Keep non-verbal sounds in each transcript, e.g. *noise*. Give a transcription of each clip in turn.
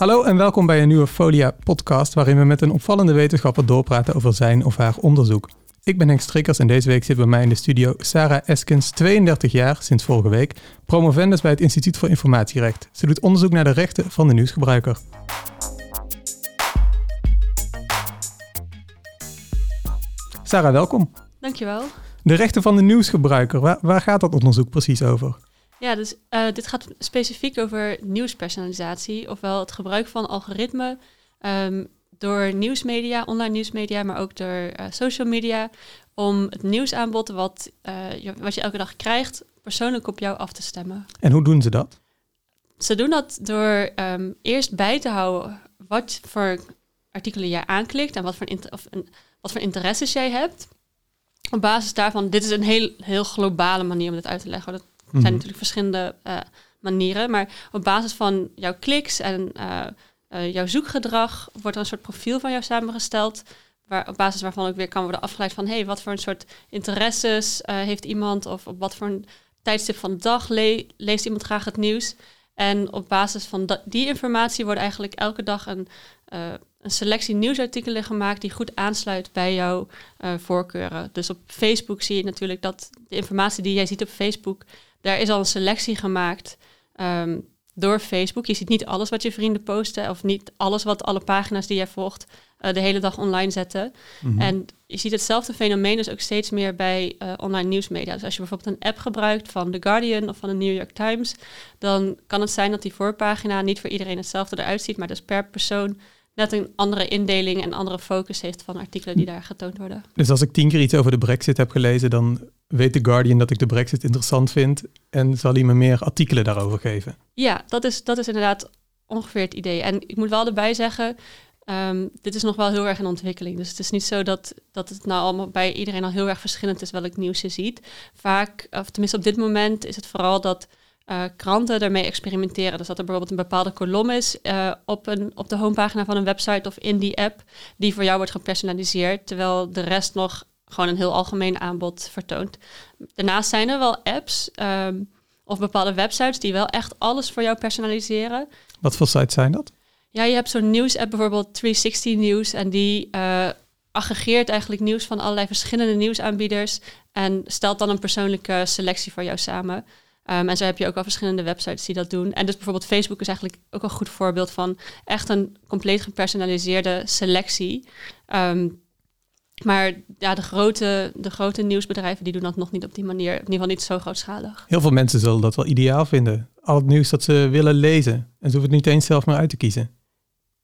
Hallo en welkom bij een nieuwe Folia podcast waarin we met een opvallende wetenschapper doorpraten over zijn of haar onderzoek. Ik ben Henk Strikkers en deze week zit bij mij in de studio Sarah Eskens, 32 jaar, sinds vorige week, promovendus bij het Instituut voor Informatierecht. Ze doet onderzoek naar de rechten van de nieuwsgebruiker. Sarah, welkom. Dankjewel. De rechten van de nieuwsgebruiker, waar, waar gaat dat onderzoek precies over? Ja, dus uh, dit gaat specifiek over nieuwspersonalisatie, ofwel het gebruik van algoritmen um, door nieuwsmedia, online nieuwsmedia, maar ook door uh, social media, om het nieuwsaanbod wat, uh, je, wat je elke dag krijgt, persoonlijk op jou af te stemmen. En hoe doen ze dat? Ze doen dat door um, eerst bij te houden wat voor artikelen jij aanklikt en wat voor, of een, wat voor interesses jij hebt. Op basis daarvan, dit is een heel, heel globale manier om dit uit te leggen. Dat zijn mhm. natuurlijk verschillende uh, manieren, maar op basis van jouw kliks en uh, uh, jouw zoekgedrag wordt er een soort profiel van jou samengesteld. Waar, op basis waarvan ook weer kan worden afgeleid van hey, wat voor een soort interesses heeft iemand of op wat voor een tijdstip van de dag le leest iemand graag het nieuws. En op basis van die informatie wordt eigenlijk elke dag een, een selectie nieuwsartikelen gemaakt die goed aansluit bij jouw uh, voorkeuren. Dus op Facebook zie je natuurlijk dat de informatie die jij ziet op Facebook, daar is al een selectie gemaakt um, door Facebook. Je ziet niet alles wat je vrienden posten of niet alles wat alle pagina's die jij volgt uh, de hele dag online zetten. Mm -hmm. En je ziet hetzelfde fenomeen dus ook steeds meer bij uh, online nieuwsmedia. Dus als je bijvoorbeeld een app gebruikt van The Guardian of van de New York Times, dan kan het zijn dat die voorpagina niet voor iedereen hetzelfde eruit ziet, maar dus per persoon net een andere indeling en andere focus heeft van artikelen die daar getoond worden. Dus als ik tien keer iets over de brexit heb gelezen, dan weet The Guardian dat ik de brexit interessant vind en zal hij me meer artikelen daarover geven? Ja, dat is, dat is inderdaad ongeveer het idee. En ik moet wel erbij zeggen, um, dit is nog wel heel erg in ontwikkeling. Dus het is niet zo dat, dat het nou bij iedereen al heel erg verschillend is welk nieuws je ziet. Vaak, of tenminste op dit moment, is het vooral dat uh, kranten daarmee experimenteren. Dus dat er bijvoorbeeld een bepaalde kolom is uh, op, een, op de homepagina van een website of in die app, die voor jou wordt gepersonaliseerd, terwijl de rest nog gewoon een heel algemeen aanbod vertoont. Daarnaast zijn er wel apps um, of bepaalde websites die wel echt alles voor jou personaliseren. Wat voor sites zijn dat? Ja, je hebt zo'n nieuws-app bijvoorbeeld 360 Nieuws en die uh, aggregeert eigenlijk nieuws van allerlei verschillende nieuwsaanbieders en stelt dan een persoonlijke selectie voor jou samen. Um, en zo heb je ook al verschillende websites die dat doen. En dus bijvoorbeeld Facebook is eigenlijk ook een goed voorbeeld van echt een compleet gepersonaliseerde selectie. Um, maar ja, de grote, de grote nieuwsbedrijven die doen dat nog niet op die manier. In ieder geval niet zo grootschalig. Heel veel mensen zullen dat wel ideaal vinden. Al het nieuws dat ze willen lezen. En ze hoeven het niet eens zelf maar uit te kiezen.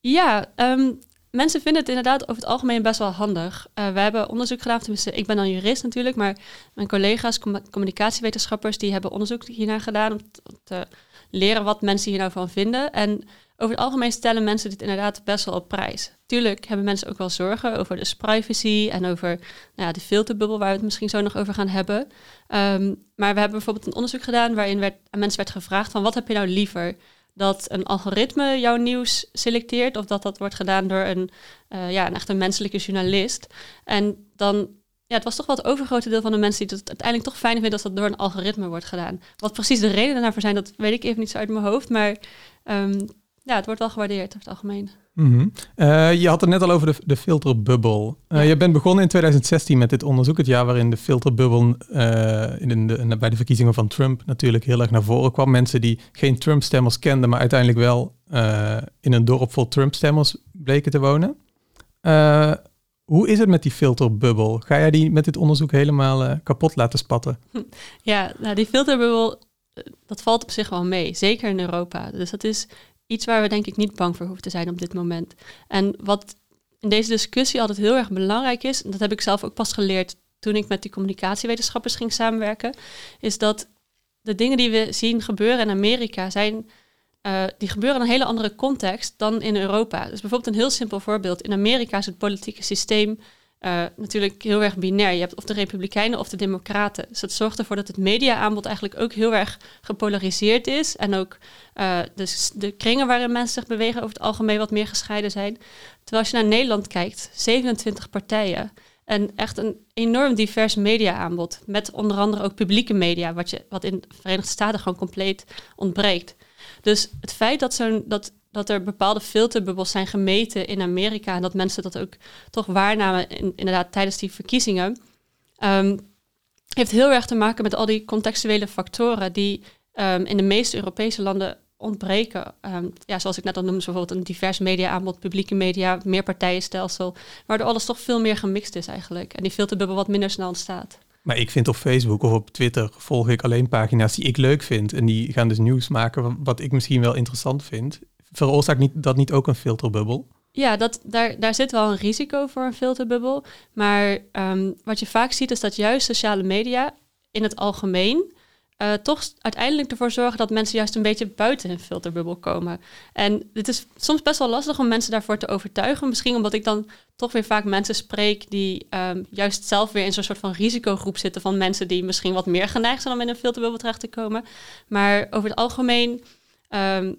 Ja, um, mensen vinden het inderdaad over het algemeen best wel handig. Uh, we hebben onderzoek gedaan, tenminste, ik ben dan jurist natuurlijk, maar mijn collega's, communicatiewetenschappers, die hebben onderzoek hiernaar gedaan om te leren wat mensen hier nou van vinden. En over het algemeen stellen mensen dit inderdaad best wel op prijs. Tuurlijk hebben mensen ook wel zorgen over de privacy en over nou ja, de filterbubbel, waar we het misschien zo nog over gaan hebben. Um, maar we hebben bijvoorbeeld een onderzoek gedaan waarin werd, aan mensen werd gevraagd van wat heb je nou liever? Dat een algoritme jouw nieuws selecteert of dat dat wordt gedaan door een, uh, ja, een echt menselijke journalist. En dan, ja, het was toch wel het overgrote deel van de mensen die het uiteindelijk toch fijn vinden als dat door een algoritme wordt gedaan. Wat precies de redenen daarvoor zijn, dat weet ik even niet zo uit mijn hoofd, maar um, ja, het wordt wel gewaardeerd over het algemeen. Mm -hmm. uh, je had het net al over de, de filterbubbel. Uh, ja. Je bent begonnen in 2016 met dit onderzoek, het jaar waarin de filterbubbel uh, in de, bij de verkiezingen van Trump natuurlijk heel erg naar voren kwam. Mensen die geen Trump-stemmers kenden, maar uiteindelijk wel in een dorp vol Trump-stemmers bleken te wonen. hoe is het met die filterbubbel? Ga jij die met dit onderzoek helemaal kapot laten spatten? Ja, nou, die filterbubbel, dat valt op zich wel mee, zeker in Europa. Dus dat is iets waar we denk ik niet bang voor hoeven te zijn op dit moment. En wat in deze discussie altijd heel erg belangrijk is, en dat heb ik zelf ook pas geleerd toen ik met die communicatiewetenschappers ging samenwerken, is dat de dingen die we zien gebeuren in Amerika zijn, uh, die gebeuren in een hele andere context dan in Europa. Dus bijvoorbeeld een heel simpel voorbeeld. In Amerika is het politieke systeem uh, natuurlijk heel erg binair. Je hebt of de Republikeinen of de Democraten. Dus dat zorgt ervoor dat het mediaaanbod eigenlijk ook heel erg gepolariseerd is. En ook dus de kringen waarin mensen zich bewegen over het algemeen wat meer gescheiden zijn. Terwijl als je naar Nederland kijkt, 27 partijen. En echt een enorm divers mediaaanbod. Met onder andere ook publieke media, wat, je, wat in de Verenigde Staten gewoon compleet ontbreekt. Dus het feit dat, zo'n, dat dat er bepaalde filterbubbels zijn gemeten in Amerika en dat mensen dat ook toch waarnamen in, inderdaad tijdens die verkiezingen, um, heeft heel erg te maken met al die contextuele factoren die um, in de meeste Europese landen ontbreken. Um, ja, zoals ik net al noemde, bijvoorbeeld een divers media-aanbod, publieke media, meerpartijenstelsel, waardoor alles toch veel meer gemixt is eigenlijk. En die filterbubbel wat minder snel ontstaat. Maar ik vind op Facebook of op Twitter volg ik alleen pagina's die ik leuk vind. En die gaan dus nieuws maken wat ik misschien wel interessant vind. Veroorzaakt niet, dat niet ook een filterbubbel? Ja, dat, daar, daar zit wel een risico voor een filterbubbel. Maar um, wat je vaak ziet is dat juist sociale media in het algemeen uh, toch uiteindelijk ervoor zorgen dat mensen juist een beetje buiten hun filterbubbel komen. En het is soms best wel lastig om mensen daarvoor te overtuigen. Misschien omdat ik dan toch weer vaak mensen spreek die um, juist zelf weer in zo'n soort van risicogroep zitten van mensen die misschien wat meer geneigd zijn om in een filterbubbel terecht te komen. Maar over het algemeen um,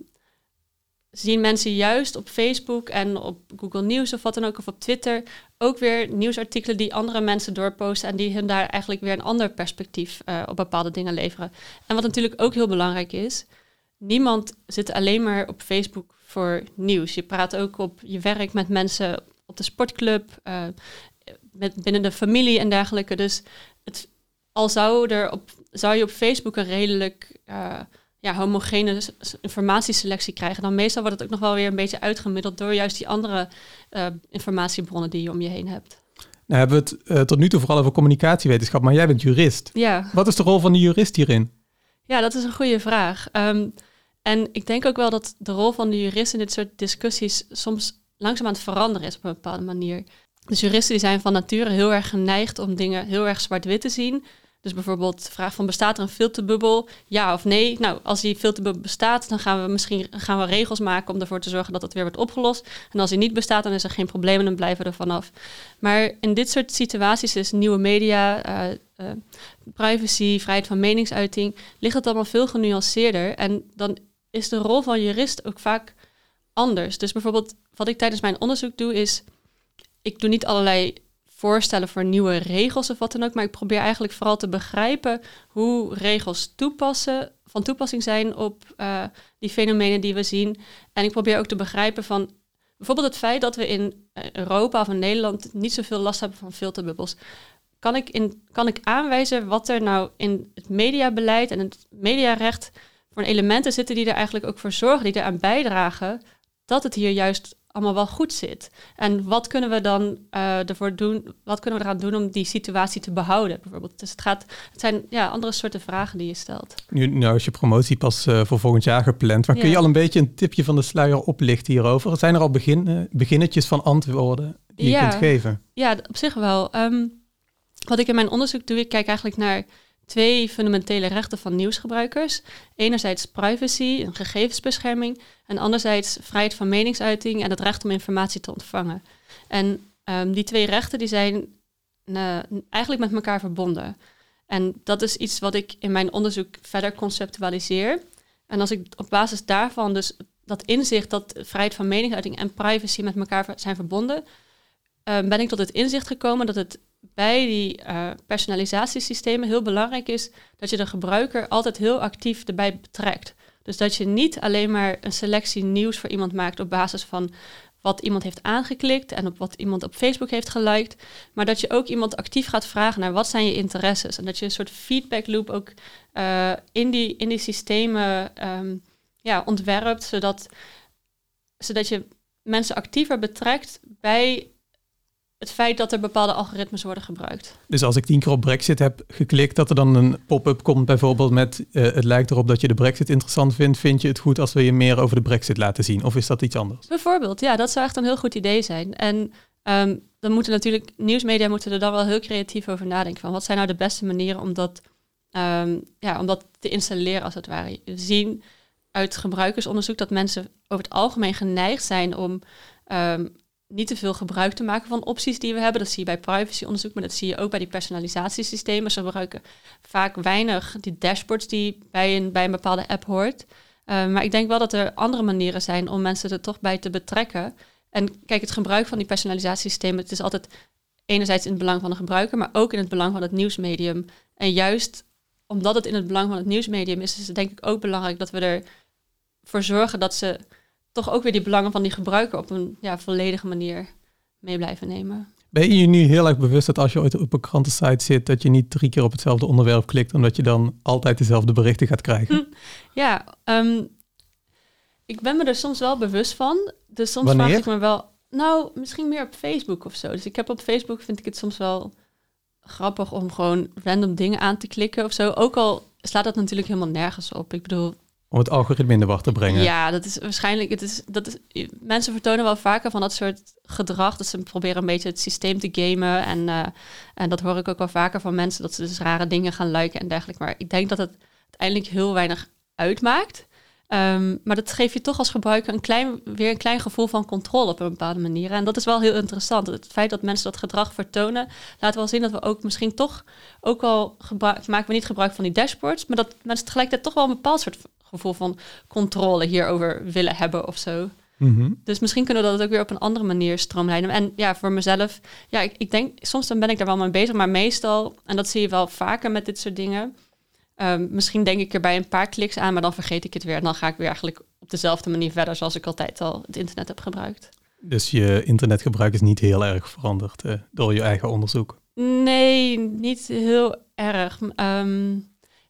zien mensen juist op Facebook en op Google News of wat dan ook, of op Twitter, ook weer nieuwsartikelen die andere mensen doorposten en die hun daar eigenlijk weer een ander perspectief uh, op bepaalde dingen leveren. En wat natuurlijk ook heel belangrijk is, niemand zit alleen maar op Facebook voor nieuws. Je praat ook op je werk met mensen op de sportclub, uh, met, binnen de familie en dergelijke. Dus het, al zou, er op, zou je op Facebook een redelijk uh, ja, homogene informatieselectie krijgen, dan meestal wordt het ook nog wel weer een beetje uitgemiddeld door juist die andere uh, informatiebronnen die je om je heen hebt. Nou hebben we het uh, tot nu toe vooral over communicatiewetenschap, maar jij bent jurist. Ja. Wat is de rol van de jurist hierin? Ja, dat is een goede vraag. Um, en ik denk ook wel dat de rol van de jurist in dit soort discussies soms langzaam aan het veranderen is op een bepaalde manier. Dus juristen die zijn van nature heel erg geneigd om dingen heel erg zwart-wit te zien. Dus bijvoorbeeld de vraag van bestaat er een filterbubbel? Ja of nee? Nou, als die filterbubbel bestaat, dan gaan we misschien gaan we regels maken om ervoor te zorgen dat het weer wordt opgelost. En als die niet bestaat, dan is er geen probleem en dan blijven we er vanaf. Maar in dit soort situaties is nieuwe media, uh, uh, privacy, vrijheid van meningsuiting, ligt het allemaal veel genuanceerder. En dan is de rol van jurist ook vaak anders. Dus bijvoorbeeld wat ik tijdens mijn onderzoek doe is, ik doe niet allerlei voorstellen voor nieuwe regels of wat dan ook. Maar ik probeer eigenlijk vooral te begrijpen hoe regels toepassen, van toepassing zijn op uh, die fenomenen die we zien. En ik probeer ook te begrijpen van bijvoorbeeld het feit dat we in Europa of in Nederland niet zoveel last hebben van filterbubbels. Kan ik, in, kan ik aanwijzen wat er nou in het mediabeleid en het mediarecht voor elementen zitten die er eigenlijk ook voor zorgen, die eraan bijdragen dat het hier juist allemaal wel goed zit. En wat kunnen we dan uh, ervoor doen? Wat kunnen we eraan doen om die situatie te behouden, bijvoorbeeld? Dus het, gaat, het zijn ja, andere soorten vragen die je stelt. Nu, nou is je promotie pas uh, voor volgend jaar gepland. Maar ja. kun je al een beetje een tipje van de sluier oplichten hierover? Zijn er al begin, uh, beginnetjes van antwoorden die ja. je kunt geven? Ja, op zich wel. Um, wat ik in mijn onderzoek doe, ik kijk eigenlijk naar twee fundamentele rechten van nieuwsgebruikers. Enerzijds privacy, een gegevensbescherming, en anderzijds vrijheid van meningsuiting en het recht om informatie te ontvangen. En um, die twee rechten die zijn uh, eigenlijk met elkaar verbonden. En dat is iets wat ik in mijn onderzoek verder conceptualiseer. En als ik op basis daarvan dus dat inzicht dat vrijheid van meningsuiting en privacy met elkaar zijn verbonden, uh, ben ik tot het inzicht gekomen dat het bij die uh, personalisatiesystemen heel belangrijk is dat je de gebruiker altijd heel actief erbij betrekt. Dus dat je niet alleen maar een selectie nieuws voor iemand maakt op basis van wat iemand heeft aangeklikt en op wat iemand op Facebook heeft geliked, maar dat je ook iemand actief gaat vragen naar wat zijn je interesses en dat je een soort feedback loop ook uh, in, die, in die systemen um, ja, ontwerpt, zodat, zodat je mensen actiever betrekt bij het feit dat er bepaalde algoritmes worden gebruikt. Dus als ik tien keer op Brexit heb geklikt, dat er dan een pop-up komt bijvoorbeeld met uh, het lijkt erop dat je de Brexit interessant vindt, vind je het goed als we je meer over de Brexit laten zien? Of is dat iets anders? Bijvoorbeeld, ja, dat zou echt een heel goed idee zijn. En um, dan moeten natuurlijk, nieuwsmedia moeten er dan wel heel creatief over nadenken van wat zijn nou de beste manieren om dat, um, ja, om dat te installeren als het ware. We zien uit gebruikersonderzoek dat mensen over het algemeen geneigd zijn om um, niet te veel gebruik te maken van opties die we hebben. Dat zie je bij privacyonderzoek, maar dat zie je ook bij die personalisatiesystemen. Ze gebruiken vaak weinig die dashboards die bij een, bij een bepaalde app hoort. Uh, maar ik denk wel dat er andere manieren zijn om mensen er toch bij te betrekken. En kijk, het gebruik van die personalisatiesystemen, het is altijd enerzijds in het belang van de gebruiker, maar ook in het belang van het nieuwsmedium. En juist omdat het in het belang van het nieuwsmedium is, is het denk ik ook belangrijk dat we ervoor zorgen dat ze toch ook weer die belangen van die gebruiker op een ja, volledige manier mee blijven nemen. Ben je je nu heel erg bewust dat als je ooit op een krantensite zit, dat je niet drie keer op hetzelfde onderwerp klikt, omdat je dan altijd dezelfde berichten gaat krijgen? Hm. *laughs* Ja, ehm, ik ben me er soms wel bewust van. Dus soms Wanneer? vraag ik me wel, nou, misschien meer op Facebook of zo. Dus ik heb op Facebook, vind ik het soms wel grappig om gewoon random dingen aan te klikken of zo. Ook al slaat dat natuurlijk helemaal nergens op. Ik bedoel, Om het algoritme in de wacht te brengen. ja, dat is waarschijnlijk. Het is, dat mensen vertonen wel vaker van dat soort gedrag. Dat ze proberen een beetje het systeem te gamen. En, eh, en dat hoor ik ook wel vaker van mensen. Dat ze dus rare dingen gaan liken en dergelijke. Maar ik denk dat het uiteindelijk heel weinig uitmaakt. Ehm, maar dat geeft je toch als gebruiker een klein, weer een klein gevoel van controle op een bepaalde manier. En dat is wel heel interessant. Het feit dat mensen dat gedrag vertonen, laat wel zien dat we ook misschien toch, ook al maken we niet gebruik van die dashboards, maar dat mensen tegelijkertijd toch wel een bepaald soort gevoel van controle hierover willen hebben of zo. Mhm. Dus misschien kunnen we dat ook weer op een andere manier stroomlijnen. En ja, voor mezelf, ja, ik, ik denk, soms dan ben ik daar wel mee bezig, maar meestal, en dat zie je wel vaker met dit soort dingen, ehm, misschien denk ik er bij een paar kliks aan, maar dan vergeet ik het weer. En dan ga ik weer eigenlijk op dezelfde manier verder zoals ik altijd al het internet heb gebruikt. Dus je internetgebruik is niet heel erg veranderd eh, door je eigen onderzoek. Nee, niet heel erg. Ehm,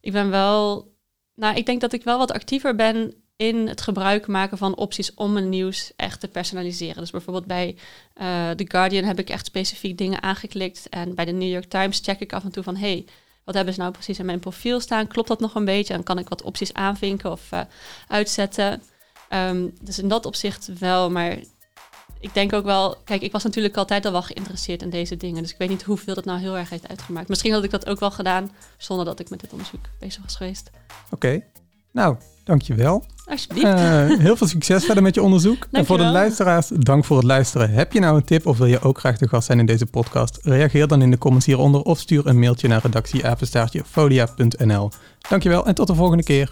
ik ben wel, nou, ik denk dat ik wel wat actiever ben in het gebruik maken van opties om mijn nieuws echt te personaliseren. Dus bijvoorbeeld bij eh, The Guardian heb ik echt specifiek dingen aangeklikt. En bij de New York Times check ik af en toe van... hey, wat hebben ze nou precies in mijn profiel staan? Klopt dat nog een beetje? En kan ik wat opties aanvinken of eh, uitzetten? Ehm, dus in dat opzicht wel, maar ik denk ook wel... Kijk, ik was natuurlijk altijd al wel geïnteresseerd in deze dingen. Dus ik weet niet hoeveel dat nou heel erg heeft uitgemaakt. Misschien had ik dat ook wel gedaan zonder dat ik met dit onderzoek bezig was geweest. Oké, nou, dankjewel. Alsjeblieft. Eh, heel veel succes verder met je onderzoek. En voor de luisteraars, dank voor het luisteren. Heb je nou een tip of wil je ook graag de gast zijn in deze podcast? Reageer dan in de comments hieronder of stuur een mailtje naar redactieapenstaartje folia.nl. Dankjewel en tot de volgende keer.